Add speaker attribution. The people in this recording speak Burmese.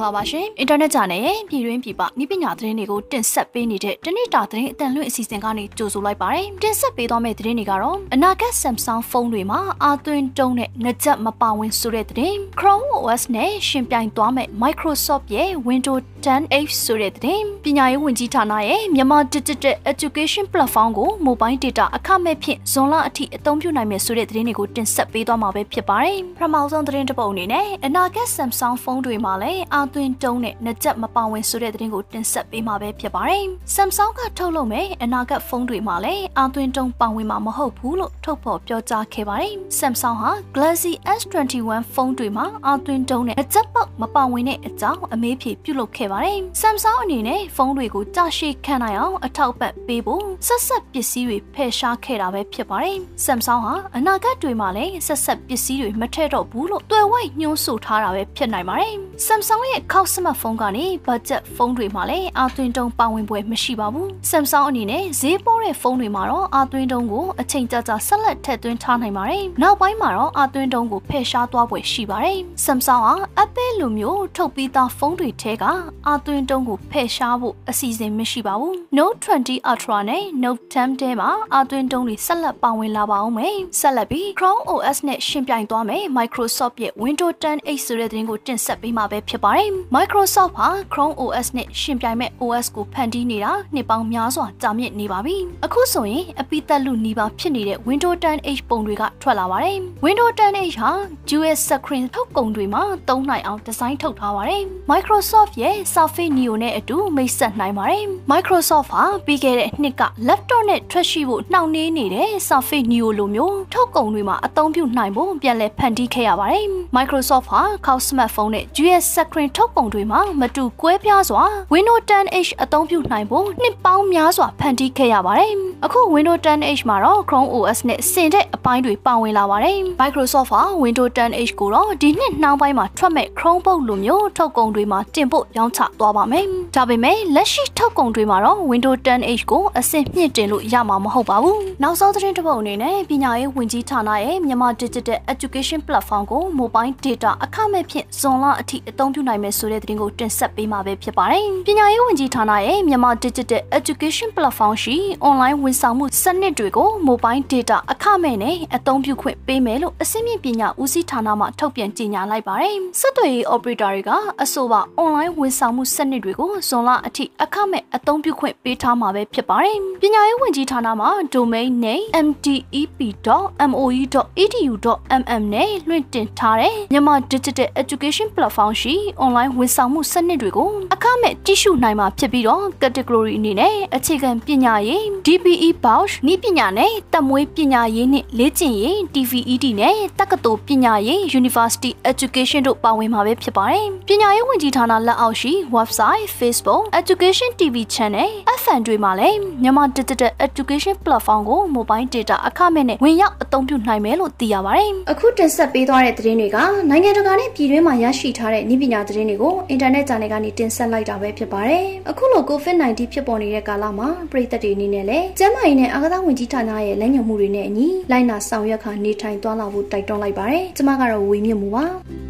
Speaker 1: ္ဂလာပါရှင်။ Internet ဂျာနယ်ရဲ့ပြည်တွင်းပြည်ပဤပညာသတင်းတွေကိုတင်ဆက်ပေးနေတဲ့တနေ့တာသတင်းအတန်လွင့်အစီအစဉ်ကနေကြိုဆိုလိုက်ပါတယ်။တင်ဆက်ပေးသွားမယ့်သတင်းတွေကတော့အနာဂတ် Samsung ဖုန်းတွေမှာအာသွင်းတုံးနဲ့ငကြက်မပါဝင်ဆိုတဲ့သတင်း။ Chrome OS နဲ့ရှင်ပြိုင်သွားမယ့် Microsoft ရဲ့ Windows 10H ဆိုတဲ့သတင်း။ပညာရေးဝန်ကြီးဌာနရဲ့မြန်မာ Digital Education Platform ကို Mobile Data အခမဲ့ဖြင့်ဇွန်လအထိအသုံးပြုနိုင်မယ်ဆိုတဲ့သတင်းတွေကိုတင်ဆက်ပေးသွားမှာပဲဖြစ်ပါတယ်။ပထမဆုံးသတင်းတစ်ပုဒ်အနေနဲ့အနာဂတ် Samsung ဖုန်းတွေမှာလည်းအာသွင်းတုံးနဲ့နှကြက်မပါဝင်ဆိုတဲ့သတင်းကိုတင်ဆက်ပေးမှာပဲဖြစ်ပါတယ်။ Samsung ကထုတ်လုပ်မဲ့အနာဂတ်ဖုန်းတွေမှာလည်းအာသွင်းတုံးပါဝင်မှာမဟုတ်ဘူးလို့ထုတ်ဖော်ပြောကြားခဲ့ပါတယ်။ Samsung ဟာ Galaxy S21 ဖုန်းတွေမှာအာသွင်းတုံးနဲ့နှကြက်ပေါက်မပါဝင်တဲ့အကြောင်းအမေးဖြေပြုလုပ်ခဲ့ပါတယ်။ Samsung အနေနဲ့ဖုန်းတွေကိုကြာရှည်ခံနိုင်အောင်အထောက်ပံ့ပေးဖို့ဆက်ဆက်ပစ္စည်းတွေဖယ်ရှားခဲ့တာပဲဖြစ်ပါတယ်။ Samsung ဟာအနာဂတ်တွေမှာလည်းဆက်ဆက်ပစ္စည်းတွေမထည့်တော့ဘူးလို့တွယ်ဝိုက်ညှိုးဆိုထားတာပဲဖြစ်နိုင်ပါတယ်။ Samsung ရဲ့ခောက်စမတ်ဖုန်းကနေဘတ်ဂျက်ဖုန်းတွေမှာလည်းအာသွင်းတုံးပါဝင်ပွဲမရှိပါဘူး။ Samsung အနေနဲ့ဈေးပေါတဲ့ဖုန်းတွေမှာတော့အာသွင်းတုံးကိုအချိန်ကြာကြာဆက်လက်ထည့်သွင်းထားနိုင်ပါတယ်။နောက်ပိုင်းမှာတော့အာသွင်းတုံးကိုဖယ်ရှားသွားပွဲရှိပါတယ်။ Samsung ဟာ Apple လိုမျိုးထုတ်ပြီးသားဖုန်းတွေထဲကအာသွင်းတုံးကိုဖယ်ရှားဖို့အစီအစဉ်မရှိပါဘူး။ Note 20 Ultra နဲ့ Note 10ထဲမှာအာသွင်းတုံးတွေဆက်လက်ပါဝင်လာပါအောင်မယ်။ဆက်လက်ပြီး Chrome OS နဲ့ရှင်ပြိုင်သွားမယ် Microsoft ရဲ့ Windows 10H ဆိုတဲ့သတင်းကိုတင်ဆက်ပေးမှာပဲဖြစ်ပါတယ်။ Microsoft ဟာ Chrome OS နဲ့ရှင်ပြိုင်မဲ့ OS ကိုဖန်တီးနေတာနှစ်ပေါင်းများစွာကြာမြင့်နေပါပြီ။အခုဆိုရင်အပိသက်လူနီးပါးဖြစ်နေတဲ့ Windows 10H ပုံတွေကထွက်လာပါတယ်။ Windows 10H ဟာ dual screen ထုတ်ကုန်တွေမှာသုံးနိုင်အောင်ဒီဇိုင်းထုတ်ထားပါတယ်။ Microsoft ရဲ့ Surface Neo နဲ့အတူမိတ်ဆက်နိုင်ပါတယ်။ Microsoft ဟာပြီးခဲ့တဲ့နှစ်က laptop နဲ့ထွက်ရှိဖို့နှောင့်နှေးနေတဲ့ Surface Neo လိုမျိုးထုတ်ကုန်တွေမှာအသုံးပြုနိုင်ဖို့ပြန်လည်ဖန်တီးခဲ့ရပါတယ်။ Microsoft ဟာခေါက် smartphone နဲ့ dual screen ထုတ်ကုန်တွေမှာမတူကွဲပြားစွာ Windows 10H အသုံးပြုနိုင်ဖို့နှစ်ပေါင်းများစွာဖန်တီးခဲ့ရပါတယ်။အခု Windows 10H မှာတော့ Chrome OS နဲ့ဆင်တဲ့အပိုင်းတွေပါဝင်လာပါတယ်။ Microsoft ဟာ Windows 10H ကိုတော့ဒီနှစ်နှောင်းပိုင်းမှာထွက်မဲ့ Chromebook လိုမျိုးထုတ်ကုန်တွေမှာတင်ပို့ရောင်းချသွားပါမယ်။ဒါပေမဲ့လက်ရှိထုတ်ကုန်တွေမှာတော့ Windows 10H ကိုအဆင့်မြင့်တင်လို့ရမှာမဟုတ်ပါဘူး။နောက်ဆုံးသတင်းတစ်ပုဒ်အနေနဲ့ပညာရေးဝန်ကြီးဌာနရဲ့မြန်မာ Digital Education Platform ကို Mobile Data အခမဲ့ဖြင့်ဇွန်လအထိအသုံးပြုနိုင်မယ်ဆိုတဲ့သတင်းကိုတင်ဆက်ပေးမှာပဲဖြစ်ပါတယ်။ပညာရေးဝန်ကြီးဌာနရဲ့မြန်မာ Digital Education Platform ရှိ online ဝန်ဆောင်မှုစနစ်တွေကို Mobile Data အခမဲ့နဲ့အသုံးပြုခွင့်ပေးမယ်လို့အစိမ့်မြင့်ပညာဦးစီးဌာနမှထုတ်ပြန်ကြေညာလိုက်ပါတယ်။ဆက်သွယ်ရေး operator တွေကအဆိုပါ online ဝန်ဆောင်မှုစနစ်တွေကိုဇွန်လအထိအခမဲ့အသုံးပြုခွင့်ပေးထားမှာပဲဖြစ်ပါတယ်။ပညာရေးဝန်ကြီးဌာနမှ domain name mdep.moe.edu.mm နဲ့လွှင့်တင်ထားတဲ့မြန်မာ Digital Education Platform ရှိ online ဝန်ဆောင်မှုစနစ်တွေကိုအခမဲ့ကြည့်ရှုနိုင်မှာဖြစ်ပြီးတော့ category အနေနဲ့အခြေခံပညာရေး DBE Bausch နည်းပညာနဲ့တက်မွေးပညာရေးနှင့်လေ့ကျင့်ရေး TVED နဲ့တက္ကသိုလ်ပညာရေး University Education တို့ပါဝင်မှာပဲဖြစ်ပါတယ်။ပညာရေးဝန်ကြီးဌာနလက်အောက်ရှိ website Facebook Education TV Channel FN တွေမှာလည်းမြန်မာ Digital Education Platform ကို mobile data အခမဲ့နဲ့ဝင်ရောက်အသုံးပြုနိုင်မယ်လို့သိရပါတယ်။အခုတင်ဆက်ပေးသွားတဲ့သတင်းတွေကနိုင်ငံတကာနဲ့ပြည်တွင်းမှာရရှိထားတဲ့နည်းပညာသတင်းတွေကိုအင်တာနက်ဂျာနယ်ကနေတင်ဆက်လိုက်တာပဲဖြစ်ပါတယ်။အခုလို COVID-19 ဖြစ်ပေါ်နေတဲ့ကာလမှာပြည်သက်တွေအနေနဲ့လည်းကျန်းမာရေးနဲ့အာကစားဝန်ကြီးဌာနရဲ့လက်ညှိုးမှုတွေနဲ့အညီလိုက်နာဆောင်ရွက်ခါနေထိုင်သွားလာဖို့တိုက်တွန်းလိုက်ပါတယ်။ကျွန်မကတော့ဝေမြင့်မှုပါ။